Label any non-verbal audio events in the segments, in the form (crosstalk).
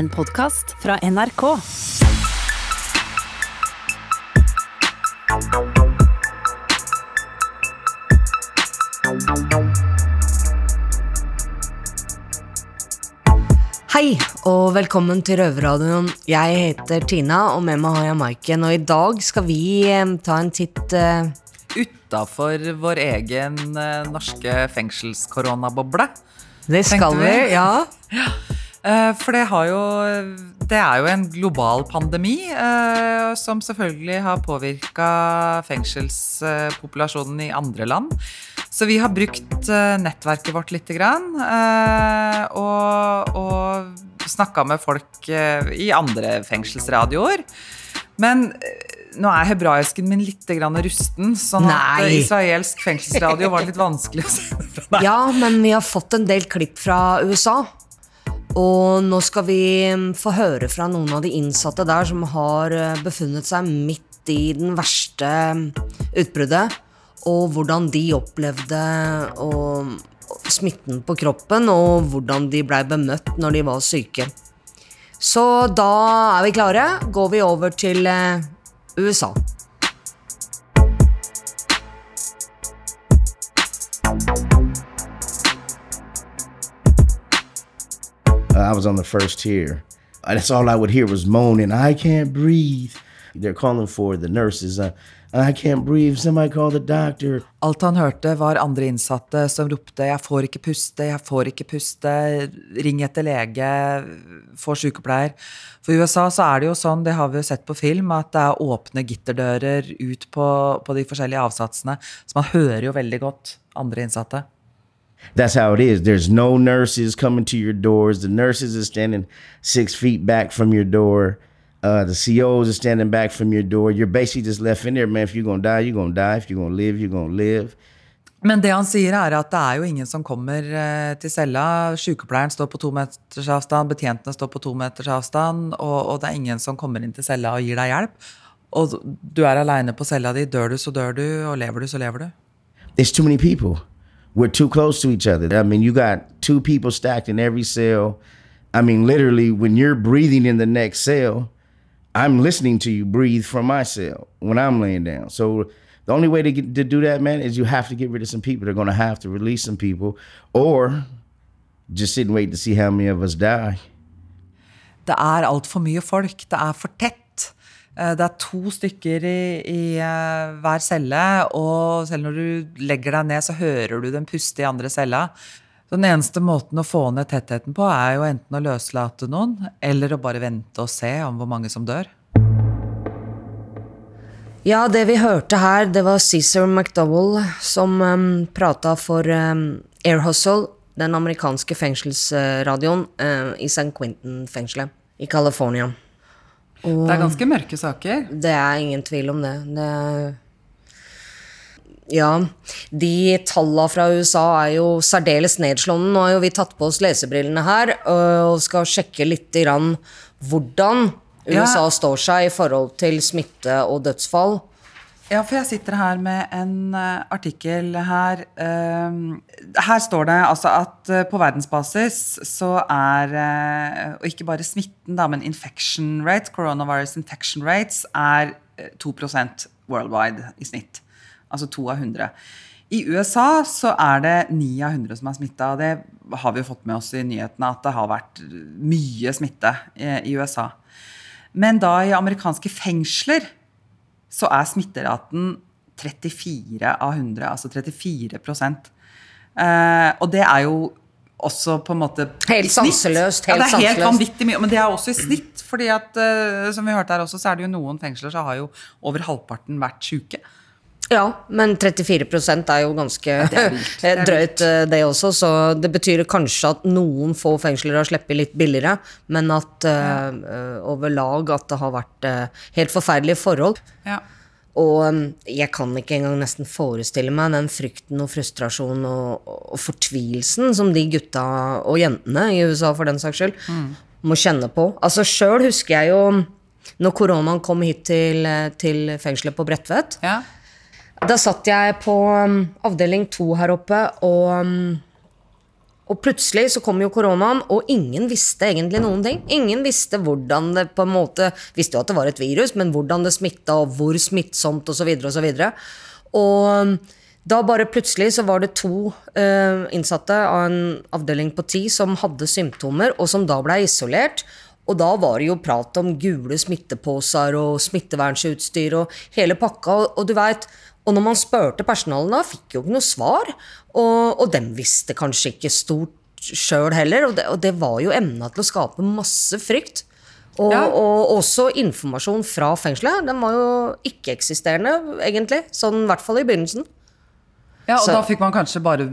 En podkast fra NRK. Hei, og velkommen til Røverradioen. Jeg heter Tina, og med meg har jeg Maiken. Og i dag skal vi eh, ta en titt uh... Utafor vår egen eh, norske fengselskoronaboble. Det skal vi, vi. ja. Eh, For det har jo Det er jo en global pandemi eh, som selvfølgelig har påvirka fengselspopulasjonen i andre land. Så vi har brukt eh, nettverket vårt lite grann. Og, og snakka med folk i andre fengselsradioer. Men nå er hebraisken min litt grann rusten, sånn at Nei. israelsk fengselsradio var litt vanskelig å se. ja, men vi har fått en del klipp fra USA. Og nå skal vi mm, få høre fra noen av de innsatte der som har eh, befunnet seg midt i den verste mm, utbruddet. Og hvordan de opplevde smitten på kroppen, og hvordan de blei bemøtt når de var syke. Så da er vi klare. Går vi over til eh, USA. I was on the first tier. That's all I would hear was moaning. I can't breathe. They're calling for the nurses. Uh, I can't breathe. Somebody call the doctor. Alt han hørte, var andre innsatte som ropte 'jeg får ikke puste', 'jeg får ikke puste', 'ring etter lege', 'få sykepleier'. For i USA så er det jo sånn, det har vi jo sett på film, at det er åpne gitterdører ut på, på de forskjellige avsatsene. Så man hører jo veldig godt andre innsatte. That's how it is. There's no nurses coming to your doors. The nurses are standing six feet back from your door. Uh, the COs are standing back from your door. You're basically just left in there, man. If you're gonna die, you're gonna die. If you're gonna live, you're gonna live. Men det han sier er at det er jo ingen som kommer eh, til cella. Sykepleieren står på to meters avstand, betjentene står på to meters avstand, og, og det er ingen som kommer inn til cella og gir deg hjelp. Og du er aleine på cella di. Dør du, så dør du, og lever du, så lever du. It's too many people. We're too close to each other. I mean, you got two people stacked in every cell. I mean, literally, when you're breathing in the next cell, I'm listening to you breathe from my cell when I'm laying down. So the only way to get to do that, man, is you have to get rid of some people. They're going to have to release some people, or just sit and wait to see how many of us die. Det er altfor mye folk. Det er for tett. Eh, Det er to stykker i, i eh, hver celle, og selv når du legger deg ned, så hører du dem puste i andre cella. Så Den eneste måten å få ned tettheten på, er jo enten å løslate noen, eller å bare vente og se om hvor mange som dør. Ja, det vi hørte her, det var Cæsar McDowell som um, prata for um, Air Hustle, den amerikanske fengselsradioen uh, i St. Quentin-fengselet i California. Og Det er ganske mørke saker. det er ingen tvil om det. det ja, de tallene fra USA er jo særdeles nedslående. Nå har jo vi tatt på oss lesebrillene her og skal sjekke litt grann hvordan Ja. USA står seg i forhold til smitte og dødsfall. Ja, for jeg sitter her med en eh, artikkel her. Ehm, her står det altså at eh, på verdensbasis så er eh, Og ikke bare smitten, da, men infection rate, coronavirus infection rates, er eh, 2 worldwide i snitt. Altså to av 100. I USA så er det ni av 100 som er smitta. Det har vi jo fått med oss i nyhetene, at det har vært mye smitte i USA. Men da i amerikanske fengsler så er smitteraten 34 av 100, altså 34 eh, Og det er jo også på en måte Helt sanseløst. Helt Ja, det er helt vanvittig mye. Men det er også i snitt. fordi at, eh, som vi hørte her også, så er det jo noen fengsler så har jo over halvparten vært syke. Ja, men 34 er jo ganske det er vilt. (laughs) Det er drøyt, eh, det også. Så det betyr kanskje at noen få fengsler har sluppet litt billigere, men at ja. uh, over lag at det har vært uh, helt forferdelige forhold. Ja. Og um, jeg kan ikke engang nesten forestille meg den frykten og frustrasjonen og, og fortvilelsen som de gutta og jentene i USA for den saks skyld må kjenne på. Altså Sjøl husker jeg jo når koronaen kom hit til, eh, til fengselet på Bredtvet. Ja. Da satt jeg på um, avdeling to her oppe og, um, Og plutselig så kom jo koronaen, og ingen visste egentlig noen ting. Ingen visste hvordan det på en måte Visste jo at det var et virus, men hvordan det smitta, og hvor smittsomt, osv., osv. Og, og da bare plutselig så var det to uh, innsatte av en avdeling på ti som hadde symptomer, og som da ble isolert. Og da var det jo prat om gule smitteposer og smittevernutstyr og hele pakka. Og, og du vet, og når man spurte personalet da, fikk jo ikke noe svar. Og, og dem visste kanskje ikke stort sjøl heller. Og det, og det, var jo emna til å skape masse frykt. Og, ja. og, også informasjon fra fengselet. Den var jo ikke-eksisterende, egentlig. Sånn i hvert fall i begynnelsen. Ja, og så, da fikk man kanskje bare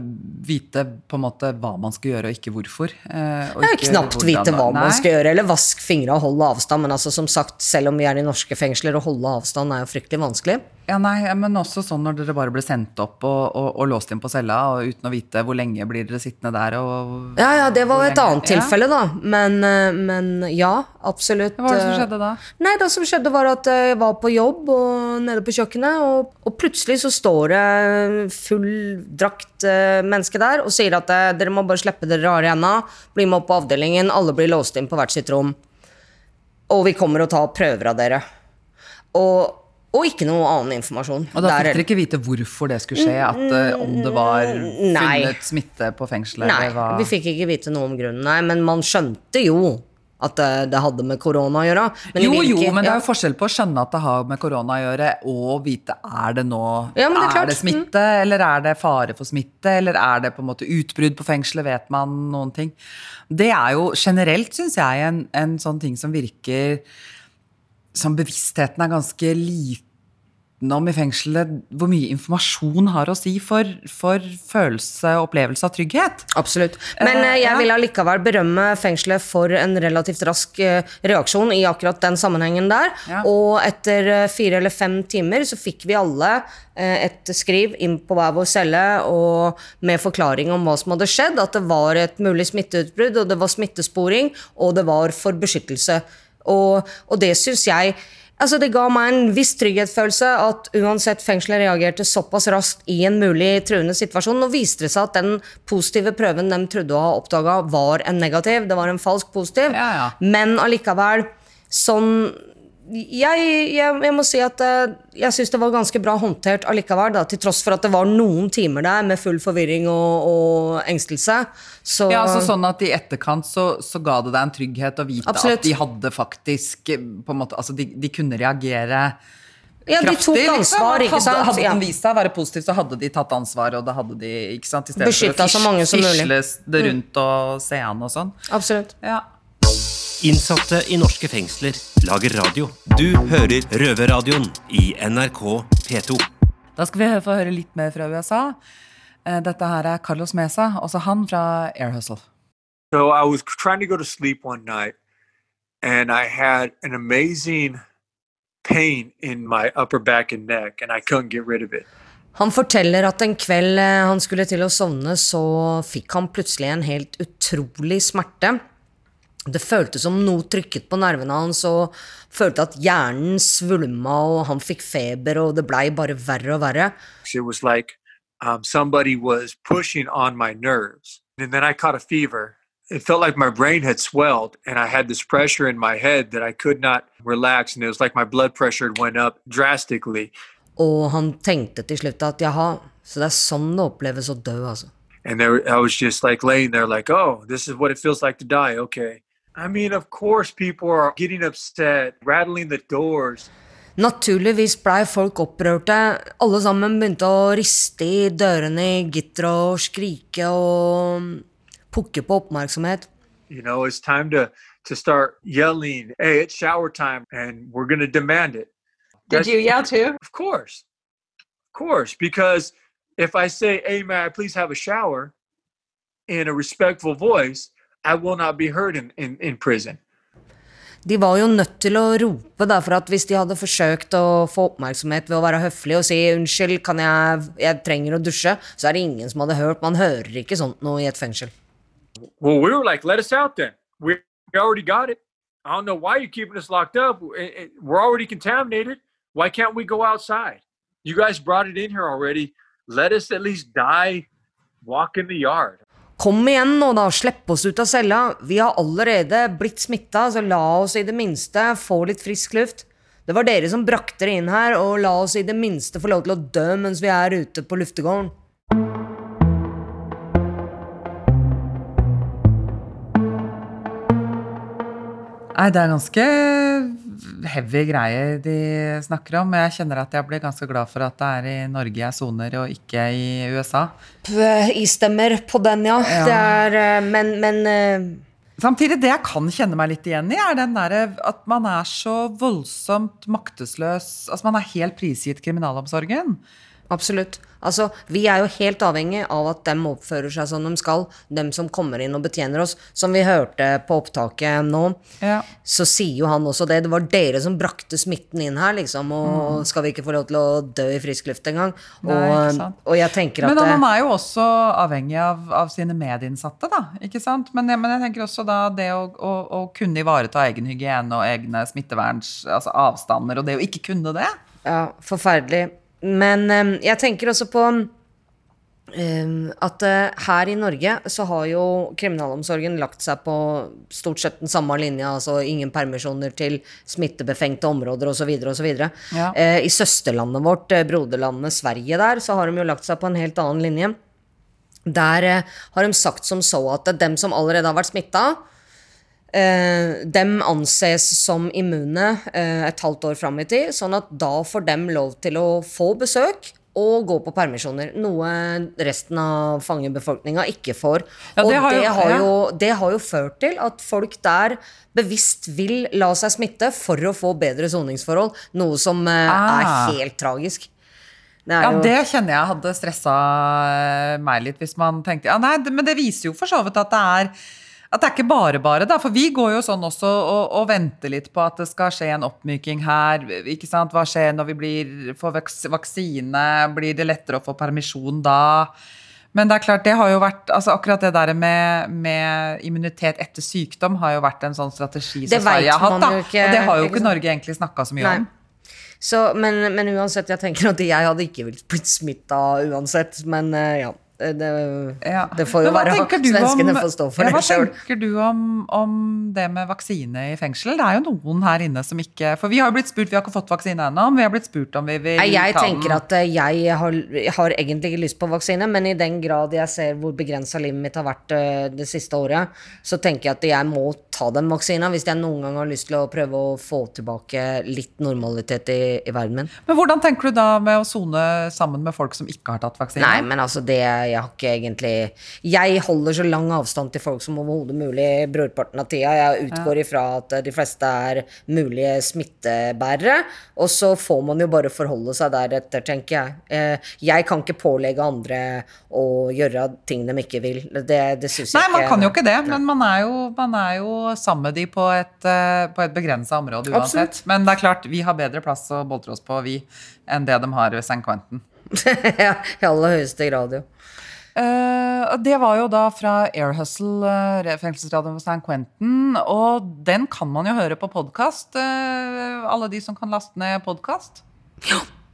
vite på en måte hva man skal gjøre, og ikke hvorfor. Eh, og ikke knapt hvordan, vite hva nei. man skal gjøre, eller vask fingra og holde avstand. Men altså, som sagt, selv om vi er i norske fengsler, å holde avstand er jo fryktelig vanskelig. Ja, nei, men også sånn når dere bare ble sendt opp og, og, og låst inn på cella og uten å vite hvor lenge blir dere sittende der og Ja, ja, det var et lenge, annet tilfelle, da. Men, eh, men, ja, absolutt. Hva var det som skjedde da? Nei, Det som skjedde, var at jeg var på jobb og nede på kjøkkenet, og, og plutselig så står det full drakt uh, menneske der og sier at uh, dere må bare slippe dere rare hendene, bli med opp på avdelingen, alle blir låst inn på hvert sitt rom, og vi kommer og tar prøver av dere. Og og ikke noe annen informasjon. Og da fikk dere ikke vite hvorfor det skulle skje? At uh, Om det var funnet smitte på fengselet? Nei, vi fikk ikke vite noe om grunnen. Nei, men man skjønte jo at det, det hadde med korona å gjøre. Men jo, ikke, jo, men det er jo forskjell på å skjønne at det har med korona å gjøre, og vite er det nå ja, det er, er, det smitte, mm. eller er det fare for smitte, eller er det på en måte utbrudd på fengselet, vet man noen ting? Det er jo generelt, syns jeg, en, en sånn ting som virker som bevisstheten er ganske liten om i fengselet, hvor mye informasjon har å si for, for følelse og opplevelse av trygghet. Absolutt. Men uh, jeg vil allikevel berømme fengselet for en relativt rask uh, reaksjon i akkurat den sammenhengen der. Ja. Og etter fire eller fem timer så fikk vi alle et skriv inn på hver vår celle og med forklaring om hva som hadde skjedd. At det var et mulig smitteutbrudd, og det var smittesporing, og det var for beskyttelse. Og, og det syns jeg altså Det ga meg en viss trygghetsfølelse at uansett fengselet reagerte såpass raskt i en mulig truende situasjon. Nå viste det seg at den positive prøven de trodde å ha oppdaga, var en negativ. Det var en falsk positiv. Ja, ja. Men allikevel, sånn jeg, jeg, jeg, må si at eh, jeg syns det var ganske bra håndtert allikevel, da, til tross for at det var noen timer der med full forvirring og, og engstelse. Så, ja, altså sånn at I etterkant så, så, ga det deg en trygghet å vite absolutt. at de hadde faktisk på en måte, altså de, de kunne reagere ja, de tok liksom. ansvar, ikke sant? Hadde, hadde den vist seg å være positiv, så hadde de tatt ansvar, og da hadde de ikke sant? I stedet så mange som det mm. rundt og se an og sånn. Absolutt. Ja. Innsatte i norske fengsler lager radio. Du hører Røverradioen i NRK P2. Da skal vi få høre litt mer fra USA. Eh, dette her er Carlos Mesa, også han fra Air Hustle. So I was trying to go to sleep one night, and I had an amazing pain in my upper back and neck, and I couldn't get rid of it. Han forteller at en kveld eh, han skulle til å sovne, så fikk han plutselig en helt utrolig smerte. Det føltes som noe trykket på nervene hans, og følte at hjernen svulma, og han fikk feber, og det blei bare verre og verre. It was like um, somebody was pushing on my nerves. And then I caught a fever. It felt like my brain had swelled, and I had this pressure in my head that I could not relax, and it was like my blood pressure went up drastically. Og han tenkte til slutt at jaha, så det er sånn det oppleves å dø, altså. And there, I was just like laying there, like, oh, this is what it feels like to die. Okay. I mean, of course people are getting upset, rattling the doors. Naturligvis blei folk opprørte. Alle sammen begynte å riste i dørene i gitteret og skrike og um, pukke på oppmerksomhet. You know, it's time to, to start yelling, hey, it's shower time, and we're going to demand it. Did That's, you yell too? Of course. Of course. Because if I say, hey, may I please have a shower in a respectful voice, i will not be heard in, in, in prison. De var jo nødt til å rope, da, for at hvis de hadde forsøkt å få oppmerksomhet ved å være høflig og si 'unnskyld, kan jeg, jeg trenger å dusje', så er det ingen som hadde hørt. Man hører ikke sånt noe i et fengsel. Well, we were like, let us out then. We already got it. I don't know why you're keeping us locked up. We're already contaminated. Why can't we go outside? You guys brought it in here already. Let us at least die, walk in the yard. Kom igjen nå, da. Slipp oss ut av cella. Vi har allerede blitt smitta, så la oss i det minste få litt frisk luft. Det var dere som brakte det inn her, og la oss i det minste få lov til å dø mens vi er ute på luftegården. Nei, det er ganske heavy greier de snakker om. Jeg kjenner at jeg blir ganske glad for at det er i Norge jeg soner, og ikke i USA. Jeg stemmer på den, ja. Ja. Det er eh, Men, men eh, Samtidig, det jeg kan kjenne meg litt igjen i, er den derre at man er så voldsomt maktesløs. Altså, man er helt prisgitt kriminalomsorgen. Absolutt. Altså, vi er jo helt avhengig av at dem oppfører seg som de skal, dem som kommer inn og betjener oss. Som vi hørte på opptaket nå, Ja. så sier jo han også det. Det var dere som brakte smitten inn her, liksom, og skal vi ikke få lov til å dø i frisk luft engang? Mm. Og, og jeg tenker at Men han er jo også avhengig av, av sine medinnsatte, da. ikke sant? Men, men jeg tenker også da det å, å, å kunne ivareta egen hygiene og egne smitteverns altså avstander, og det å ikke kunne det. Ja, forferdelig. Men jeg tenker også på at eh, her i Norge så har jo kriminalomsorgen lagt seg på stort sett den samme linja, altså ingen permisjoner til smittebefengte områder osv. osv. Ja. Eh, I søsterlandet vårt, eh, broderlandet Sverige der, så har de jo lagt seg på en helt annen linje. Der har de sagt som så at dem som allerede har vært smitta, Eh, dem anses som immune eh, et halvt år fram i tid, sånn at da får dem lov til å få besøk og gå på permisjoner. Noe resten av fangebefolkninga ikke får. Ja, og det har jo- har jo, det har jo ført til at folk der bevisst vil la seg smitte for å få bedre soningsforhold. Noe som eh, Ah. er helt tragisk. Det Ja, jo, det kjenner jeg hadde stressa eh, meg litt, hvis man tenkte ja, nei, Men det viser jo for så vidt at det er at det er ikke bare bare, da. For vi går jo sånn også og, og venter litt på at det skal skje en oppmyking her. ikke sant? Hva skjer når vi blir, får vaksine? Blir det lettere å få permisjon da? Men det er klart, det har jo vært, altså akkurat det der med, med immunitet etter sykdom har jo vært en sånn strategi som Sverige har hatt. da. ikke, og det har jo ikke sant? Norge egentlig snakka så mye Nei. om. Så, men, men uansett, jeg tenker at jeg hadde ikke blitt blitt smitta uansett. Men eh, ja. Det, Ja. det får jo være Svenskene om- får stå for ja, det Hva tenker du om, om det med vaksine i fengsel? Det er jo noen her inne som ikke For vi har jo blitt spurt, vi har ikke fått vaksine ennå, men vi har blitt spurt om vi vil Nei, Jeg ta tenker at eh, jeg har, har egentlig ikke lyst på vaksine, men i den grad jeg ser hvor begrensa livet mitt har vært eh, det siste året, så tenker jeg at jeg må ta den vaksina hvis jeg noen gang har lyst til å prøve å få tilbake litt normalitet i, i verden min. Men hvordan tenker du da med å sone sammen med folk som ikke har tatt vaksine? Nei, men altså det Jeg har ikke egentlig Jeg holder så lang avstand til folk som overhodet mulig brorparten av tida. Jeg utgår ifra at de fleste er mulige smittebærere. Og så får man jo bare forholde seg deretter, tenker jeg. Eh, Jeg kan ikke pålegge andre å gjøre ting de ikke vil. Det, det syns jeg Nei, man kan jo ikke det, men man er jo, man er jo sammen med de på et, uh, på et begrensa område uansett. Absolutt. Men det er klart, vi har bedre plass å boltre oss på, vi, enn det de har ved St. Quentin. (laughs) ja, I aller høyeste grad, jo. Uh, det var jo da fra Air Hustle, uh, fengselsradioen for St. Quentin. Og den kan man jo høre på podkast. alle de som kan laste ned podkast.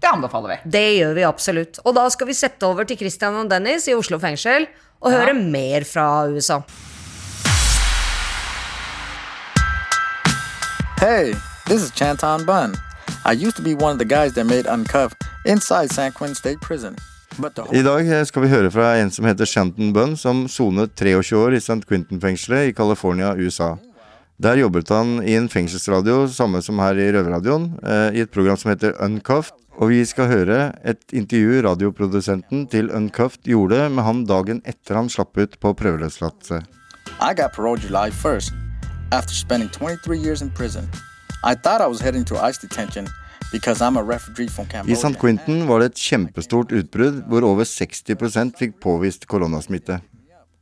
Det anbefaler vi. Det gjør vi absolutt. Og da skal vi sette over til Christian og Dennis i Oslo fengsel og høre mer fra USA. Hey, this is Chanton Bun. I used to be one of the guys that made Uncuff inside San Quentin State Prison. I dag eh, skal vi høre fra en som heter Shanton Bunn, som sonet 23 år i St. Quentin-fengselet i California, USA. Der jobbet han i en fengselsradio, samme som her i Røverradioen, eh, i et program som heter Uncuffed. Og vi skal høre et intervju radioprodusenten til Uncuffed gjorde med han dagen etter han slapp ut på prøveløslatelse. I got parole July 1st after spending 23 years in prison. I thought I was heading to ICE detention I St. Quentin var det et kjempestort utbrudd hvor over 60 fikk påvist koronasmitte.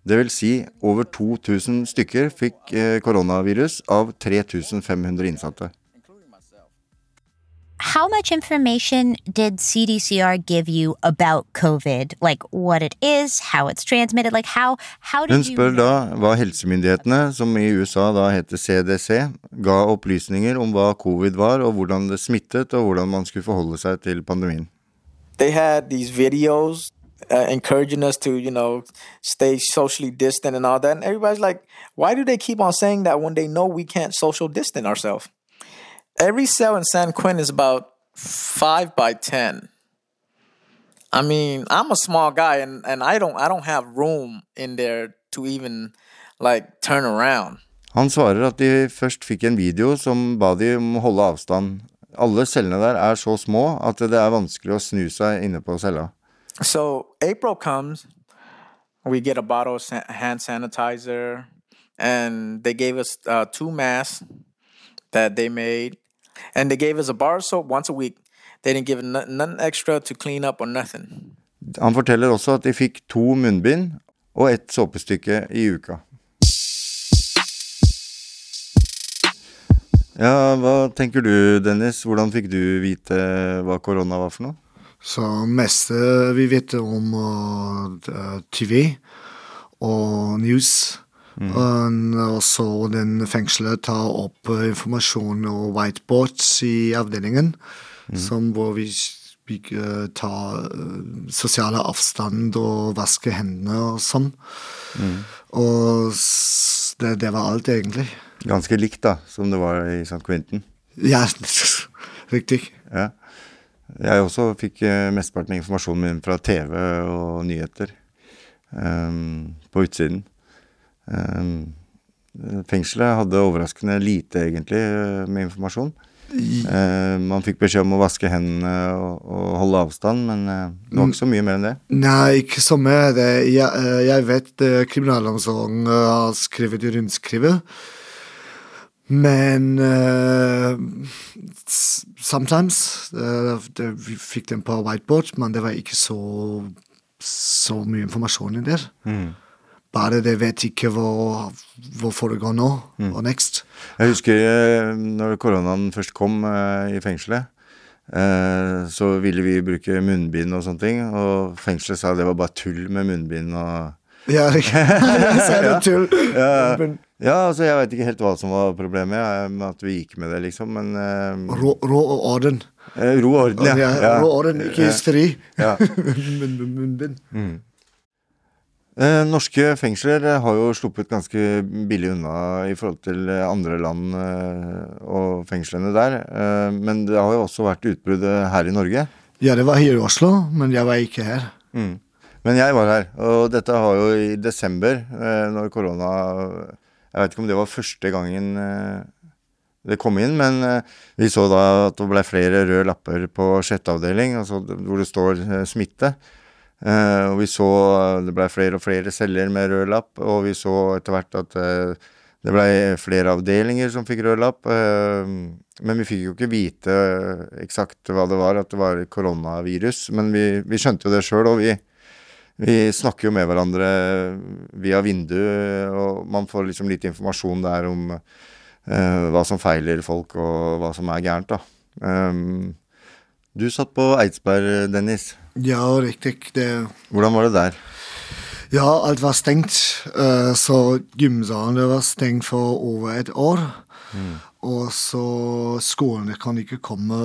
Det vil si over 2000 stykker fikk eh, koronavirus av 3500 innsatte. How much information did CDCR give you about COVID? Like what it is, how it's transmitted, like how how did Hun you spør da hva helsemyndighetene, som i USA da heter CDC, ga opplysninger om hva covid var, og hvordan det smittet, og hvordan man skulle forholde seg til pandemien. They had these videos uh, encouraging us to, you know, stay socially distant and all that. And everybody's like, why do they keep on saying that when they know we can't social distance ourselves? Every cell in San Quentin is about five by ten. I mean, I'm a small guy and, and I don't I don't have room in there to even like turn around. Han svarer at de først fikk en video som ba de om å holde avstand. Alle cellene der er så små at det er vanskelig å snu seg inne på cella. So April comes, we get a bottle of hand sanitizer, and they gave us uh, two masks that they made, and they gave us a bar of soap once a week. They didn't give none extra to clean up or nothing. Han forteller også at de fikk to munnbind og ett såpestykke i uka. Ja, hva tenker du, Dennis? Hvordan fikk du vite hva korona var for noe? Så meste vi vet om uh, TV og news. Og også den fengselet tar opp uh, informasjon og whiteboards i avdelingen, som hvor vi, vi uh, tar uh, sosiale avstand og vasker hendene og sånn. Og det, det var alt, egentlig. Ganske likt da, som det var i St. Quentin. Ja, (laughs) riktig. Ja. Jeg også fikk eh, mesteparten av informasjonen min fra TV og nyheter um, på utsiden. Ehm, fengselet hadde overraskende lite, egentlig, eh, med informasjon. Uh, man fikk beskjed om å vaske hendene og, og holde avstand, men uh, det var ikke så mye mer enn det. Nei, ikke så mye. Det, jeg, eh, jeg vet eh, kriminalomsorgen eh, har skrevet i rundskrivet. Men uh, sometimes uh, Vi fikk den på whiteboard, men det var ikke så, så mye informasjon i der. Bare det vet ikke hvor, hvor foregår nå og next. Jeg husker eh, når koronaen først kom eh, i fengselet, eh, så ville vi bruke munnbind og sånne ting, og fengselet sa det var bare tull med munnbind og Ja, (laughs) jeg sa det (laughs) tull. Ja, ja. ja altså jeg veit ikke helt hva som var problemet, ja, med at vi gikk med det, liksom, men eh, rå, rå og orden. Ro og orden, ja. Ja. Rå og orden, ikke hysteri. Ja. (laughs) Munnbind. Eh, norske fengsler eh, har jo sluppet ganske billig unna i forhold til eh, andre land eh, og fengslene der. Eh, men det har jo også vært utbrudd eh, her i Norge. Ja, det var her i Oslo, men jeg var ikke her. Mm. Men jeg var her, og dette har jo i desember, eh, når korona Jeg vet ikke om det var første gangen eh, det kom inn, men eh, vi så da at det ble flere røde lapper på sjette avdeling, altså hvor det står eh, smitte. Eh, og vi så eh, det ble flere og flere celler med rød lapp, og vi så etter hvert at eh, det ble flere avdelinger som fikk rød lapp. men vi fikk jo ikke vite eksakt hva det var, at det var koronavirus. Men vi, vi skjønte jo det sjøl, og vi, vi snakker jo med hverandre via vindu, og man får liksom litt informasjon der om uh, hva som feiler folk, og hva som er gærent, da. Um, du satt på Eidsberg, Dennis. Ja, riktig. Det, Hvordan var det der? ja, alt var stengt. eh, så gymsalen var stengt for over et år. Og så skolene kan ikke komme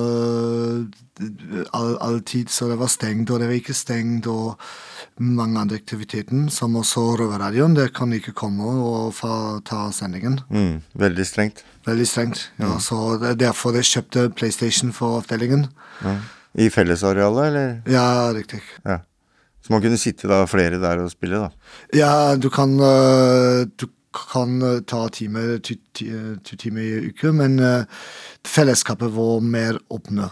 all, tid, så det var stengt, og det var ikke stengt, og mange andre aktiviteter, som også Røverradioen, det kan ikke komme og få ta sendingen. Mm, veldig strengt. Veldig strengt. Ja, Så det er derfor de kjøpte PlayStation for avdelingen. I fellesarealet, eller? Ja, riktig. Ja. Så man kunne sitte da flere der og spille, da. Ja, du kan, øh, du kan øh, ta time, to, to timer i uke, men fellesskapet var mer åpne.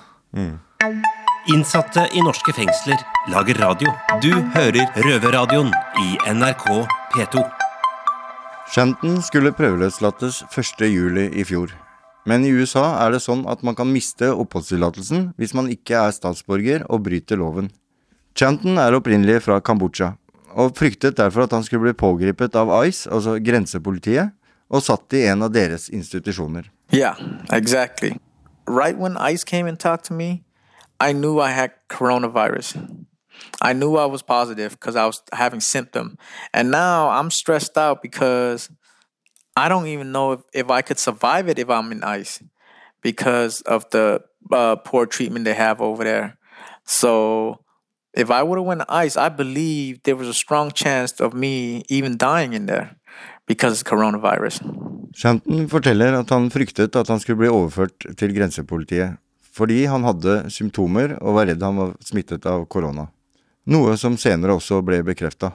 Innsatte i norske fengsler lager radio. Du hører Røverradioen i NRK P2. Shanton skulle prøveløslates 1.7 i fjor. Men i USA er det sånn at man kan miste oppholdstillatelsen hvis man ikke er statsborger og bryter loven. Chanton er opprinnelig fra Kambodsja, og fryktet derfor at han skulle bli pågrepet av ICE, altså grensepolitiet, og satt i en av deres institusjoner. Yeah, exactly. Right when ICE came and talked to me, I knew I had coronavirus. I knew I was positive because I was having symptom. And now I'm stressed out because I don't even know if, if I could survive it if I'm in ICE because of the uh, poor treatment they have over there. So if I would have went to ICE, I believe there was a strong chance of me even dying in there because of coronavirus. Shanton forteller at han fryktet at han skulle bli overført til grensepolitiet, fordi han hadde symptomer og var redd han var smittet av korona. Noe som senere også ble bekrefta.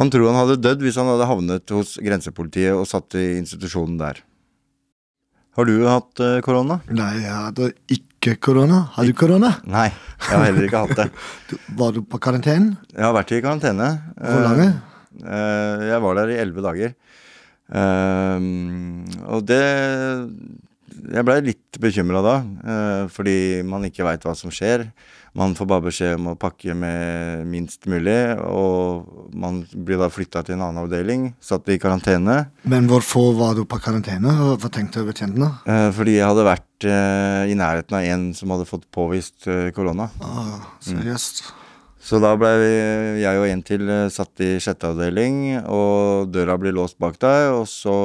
Han tror han hadde dødd hvis han hadde havnet hos grensepolitiet og satt i institusjonen der. Har du hatt eh, korona? Nei, jeg hadde ikke korona. Har du korona? Nei, jeg har heller ikke hatt det. (laughs) Du, var du på karantene? Jeg har vært i karantene. Hvor lenge? Eh, Jeg var der i elleve dager. Eh, og det Jeg blei litt bekymra da, eh, fordi man ikke veit hva som skjer. Man får bare beskjed om å pakke med minst mulig, og man blir da flytta til en annen avdeling, satt i karantene. Men hvorfor var du på karantene? Hva tenkte betjentene? Eh, fordi jeg hadde vært eh, i nærheten av en som hadde fått påvist eh, korona. Ah, seriøst? Så da ble vi, jeg og en til satt i sjette avdeling, og døra blir låst bak deg, og så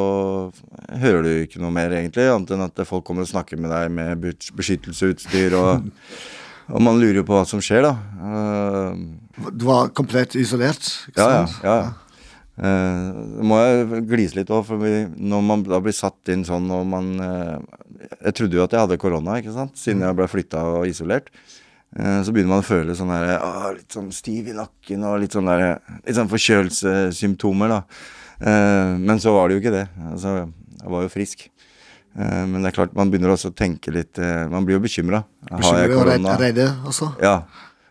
hører du ikke noe mer, egentlig, annet enn at folk kommer og snakker med deg med beskyttelseutstyr beskyttelsesutstyr, og, (laughs) og man lurer jo på hva som skjer, da. Uh, Du var komplett isolert? ikke ja, ja. sant? ja, ja. Eh, må jeg glise litt òg, for vi, når man da blir satt inn sånn og man uh, Jeg trodde jo at jeg hadde korona, ikke sant, siden jeg ble flytta og isolert. Så begynner man å føle sånn der, å, litt sånn stiv i nakken og litt sånn, der, litt sånn forkjølelsessymptomer, da. Men så var det jo ikke det. Altså, jeg var jo frisk. Eh, men det er klart, man begynner også å tenke litt eh, Man blir jo bekymra. Og redd- redde også? Ja.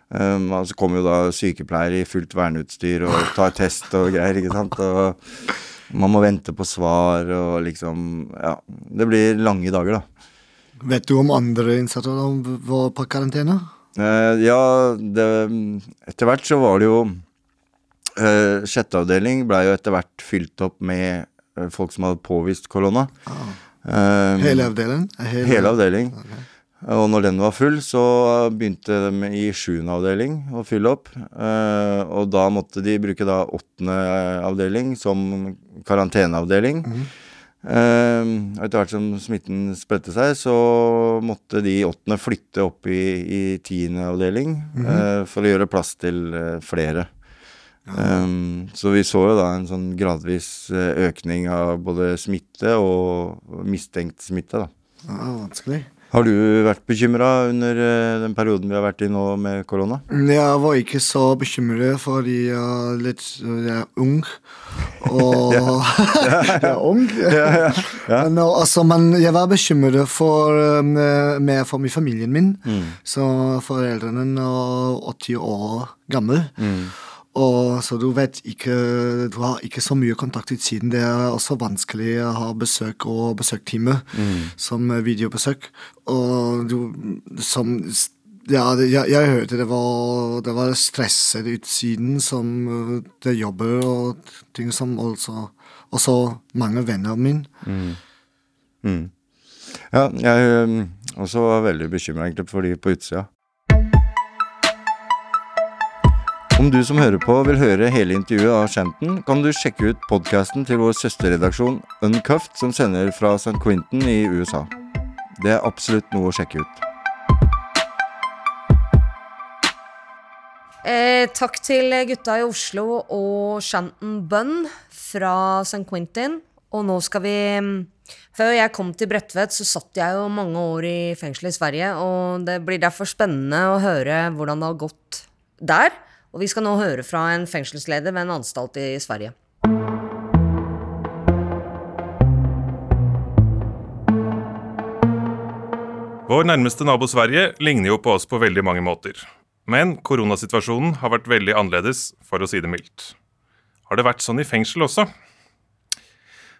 Um, og så kommer jo da sykepleiere i fullt verneutstyr og tar test og greier, ikke sant. Og man må vente på svar og liksom Ja. Det blir lange dager, da. Vet du om andre innsatte som var på karantene? Uh, ja, det Etter hvert så var det jo uh, Sjette avdeling blei jo etter hvert fylt opp med folk som hadde påvist korona. Um, Hele avdelingen? Hele- Hele, avdeling. Og når den var full, så begynte de i sjuende avdeling å fylle opp. Uh, og da måtte de bruke da åttende avdeling som karanteneavdeling. Mm. Uh, etter hvert som smitten spredte seg, så måtte de åttende flytte opp i, i tiende avdeling Mhm. uh, for å gjøre plass til eh, flere. Um, så vi så jo da en sånn gradvis eh, økning av både smitte og mistenkt smitte, da. Ja, vanskelig. Har du vært bekymra under eh, den perioden vi har vært i nå med korona? Jeg var ikke så bekymret fordi jeg er litt jeg er ung. Og (laughs) (laughs) jeg er ung. (laughs) Men, uh, altså, men jeg var bekymret for, med for familien min. Så foreldrene er 80 år gammel. Og så du vet ikke Du har ikke så mye kontakt ut siden. Det er også vanskelig å ha besøk og besøktime som videobesøk. Og du som Ja, det, jeg, jeg hørte det var, det var stresset utsiden som det jobber og ting som også Også mange venner mine. Mm. Ja, jeg også var veldig bekymra egentlig for de på utsida. Om du som hører på vil høre hele intervjuet av Shanton, kan du sjekke ut podkasten til vår søsterredaksjon Uncuffed, som sender fra St. Quentin i USA. Det er absolutt noe å sjekke ut. Eh, takk til gutta i Oslo og Shanton Bunn fra St. Quentin. Og nå skal vi Før jeg kom til Bredtvet, så satt jeg jo mange år i fengsel i Sverige, og det blir derfor spennende å høre hvordan det har gått der. Og vi skal nå høre fra en fengselsleder ved en anstalt i Sverige. Vår nærmeste nabo Sverige ligner jo på oss på veldig mange måter. Men koronasituasjonen har vært veldig annerledes, for å si det mildt. Har det vært sånn i fengsel også?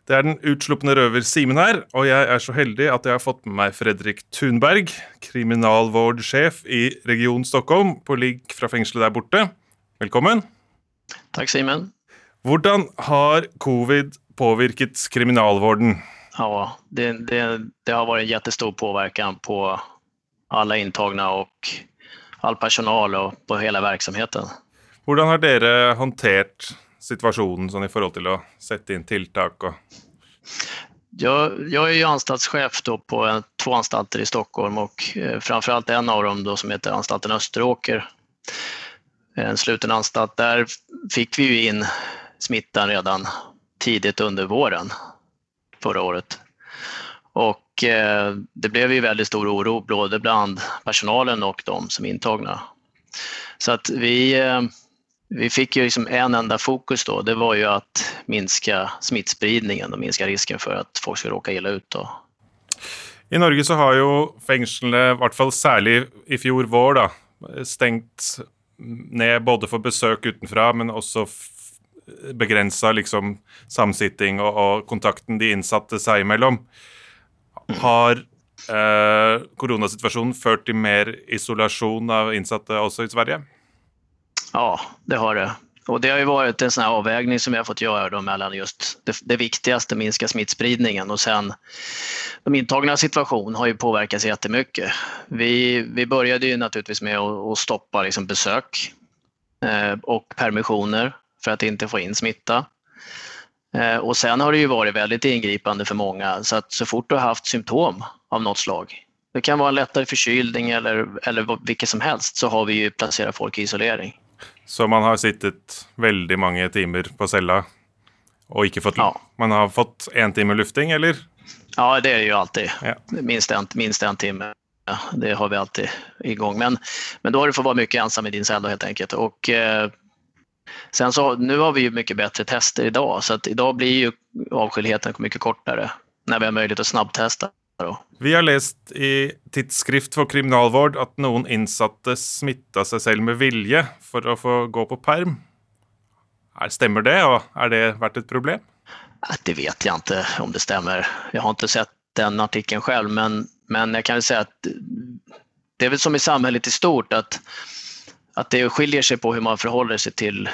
Det er den utslupne røver Simen her, og jeg er så heldig at jeg har fått med meg Fredrik Thunberg, kriminalvårdsjef i Region Stockholm, på ligg fra fengselet der borte. Velkommen. Takk, Simen. Hvordan har covid påvirket kriminalvården? Ja, det, det, det har vært en jättestor påverkan på alle intagna og all personal og på hele verksamheten. Hvordan har dere håndtert situasjonen sånn i forhold til å sette inn tiltak og jeg, jeg er ju anstaltschef på to anstalter i Stockholm og framfor alt en av dem då som heter anstalten Österåker. En sluten anstalt, där fick vi ju in smittan redan tidigt under våren förra året. Och eh, det blev ju väldigt stor oro både bland personalen och de som är intagna. Så att vi, eh, vi fick ju liksom en enda fokus då, det var ju att minska smittspridningen och minska risken för att folk skulle råka illa ut. Då. I Norge så har jo fengslene, i hvert fall særlig i fjor vår, da, stengt ned både for besøk utenfra, men også begrensa liksom samsitting og, og, kontakten de innsatte seg imellom. Har eh, koronasituasjonen ført til mer isolasjon av innsatte også i Sverige? Ja, det har det. Och det har ju varit en sån avvägning som vi har fått göra då mellan just det, det viktigaste, minska smittspridningen och sen de intagna situation har ju påverkats jättemycket. Vi, vi började ju naturligtvis med att, att stoppa liksom besök eh, och permissioner för att inte få in smitta. Eh, och sen har det ju varit väldigt ingripande för många så att så fort du har haft symptom av något slag, det kan vara en lättare förkylning eller, eller vilket som helst, så har vi ju placerat folk i isolering. Så man har sittet veldig mange timer på cella og ikke fått ja. Man har fått én time lufting, eller? Ja, det er jo alltid. Ja. Minst, en, minst en timme. Ja, det har vi alltid igång. Men, men då har du fått vara mycket ensam i din cell helt enkelt. Och, eh, sen så, nu har vi ju mycket bättre tester idag, så att idag blir ju avskildheten mycket kortare när vi har möjlighet att snabbtesta. Vi har lest i Tidsskrift for kriminalvård at noen innsatte smitta seg selv med vilje for å få gå på perm. Stemmer det, og er det vært et problem? Det vet jeg ikke om det stemmer. Jeg har ikke sett den artikkelen selv, men, men jeg kan si at det er vel som i samfunnet i stort at, at det skiljer seg på hvordan man forholder seg til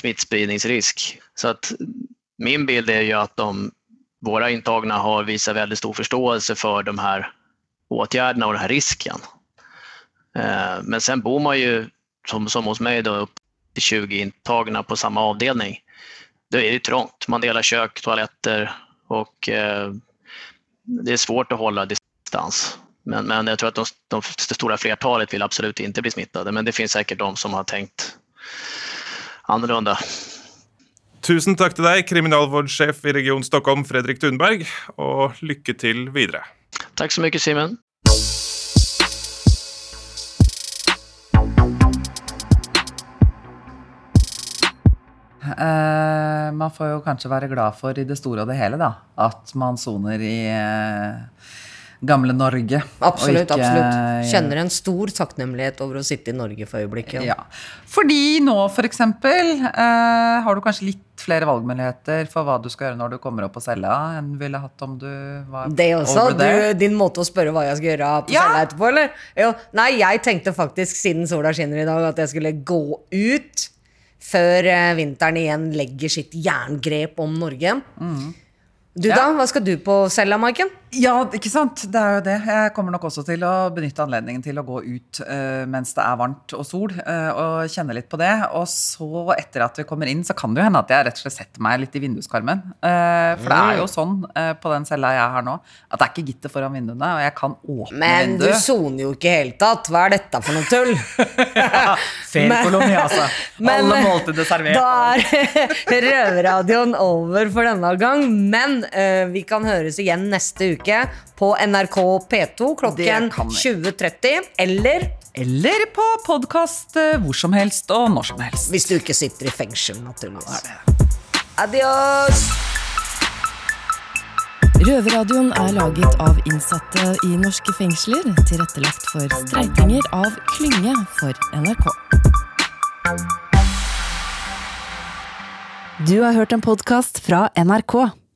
smittspridningsrisk. Så att min bild er jo at de våra intagna har visat väldigt stor förståelse för de här åtgärderna och den här risken. Eh, men sen bor man ju, som, som hos mig, då, upp till 20 intagna på samma avdelning. Då är det trångt. Man delar kök, toaletter och eh, det är svårt att hålla distans. Men, men jag tror att de, de, det stora flertalet vill absolut inte bli smittade, men det finns säkert de som har tänkt annorlunda. Tusen takk til deg, kriminalvårdssjef i Region Stockholm, Fredrik Thunberg, og lykke til videre. Takk så mye, Simen. Uh, man får jo kanskje være glad for i det store og det hele da, at man soner i uh, gamle Norge. Absolutt. Ikke, absolutt. Kjenner en stor takknemlighet over å sitte i Norge for øyeblikket. Ja. Fordi nå, eksempel, eh, har du kanskje litt flere valgmuligheter for hva du skal gjøre når du kommer opp på cella, enn ville hatt om du var det også. Du, din måte å spørre hva jeg skal gjøre på ja. cella etterpå, eller? Jo, nei, jeg tenkte faktisk, siden sola skinner i dag, at jeg skulle gå ut før eh, vinteren igjen legger sitt jerngrep om Norge. Mm. Du da, hva skal du på cella, Maiken? Ja, ikke sant. Det er jo det. Jeg kommer nok også til å benytte anledningen til å gå ut uh, mens det er varmt og sol, uh, og kjenne litt på det. Og så, etter at vi kommer inn, så kan det jo hende at jeg rett og slett setter meg litt i vinduskarmen. Uh, for det er jo mm. sånn på den cella jeg har nå, at det er ikke gitter foran vinduene, og jeg kan åpne Men vinduet. Men du soner jo ikke i hele tatt. Hva er dette for noe tull? (laughs) ja, Feriekoloni, altså. (laughs) Men, Alle måltider servert. Da er (laughs) røverradioen over for denne gang, men vi kan høres igjen neste uke uke på NRK P2 klokken 20.30. Eller Eller på podkast eh, hvor som helst og når som helst. Hvis du ikke sitter i fengsel, naturligvis. Adios! Røverradioen er laget av innsatte i norske fengsler, tilrettelagt for streitinger av Klynge for NRK. Du har hørt en podkast fra NRK.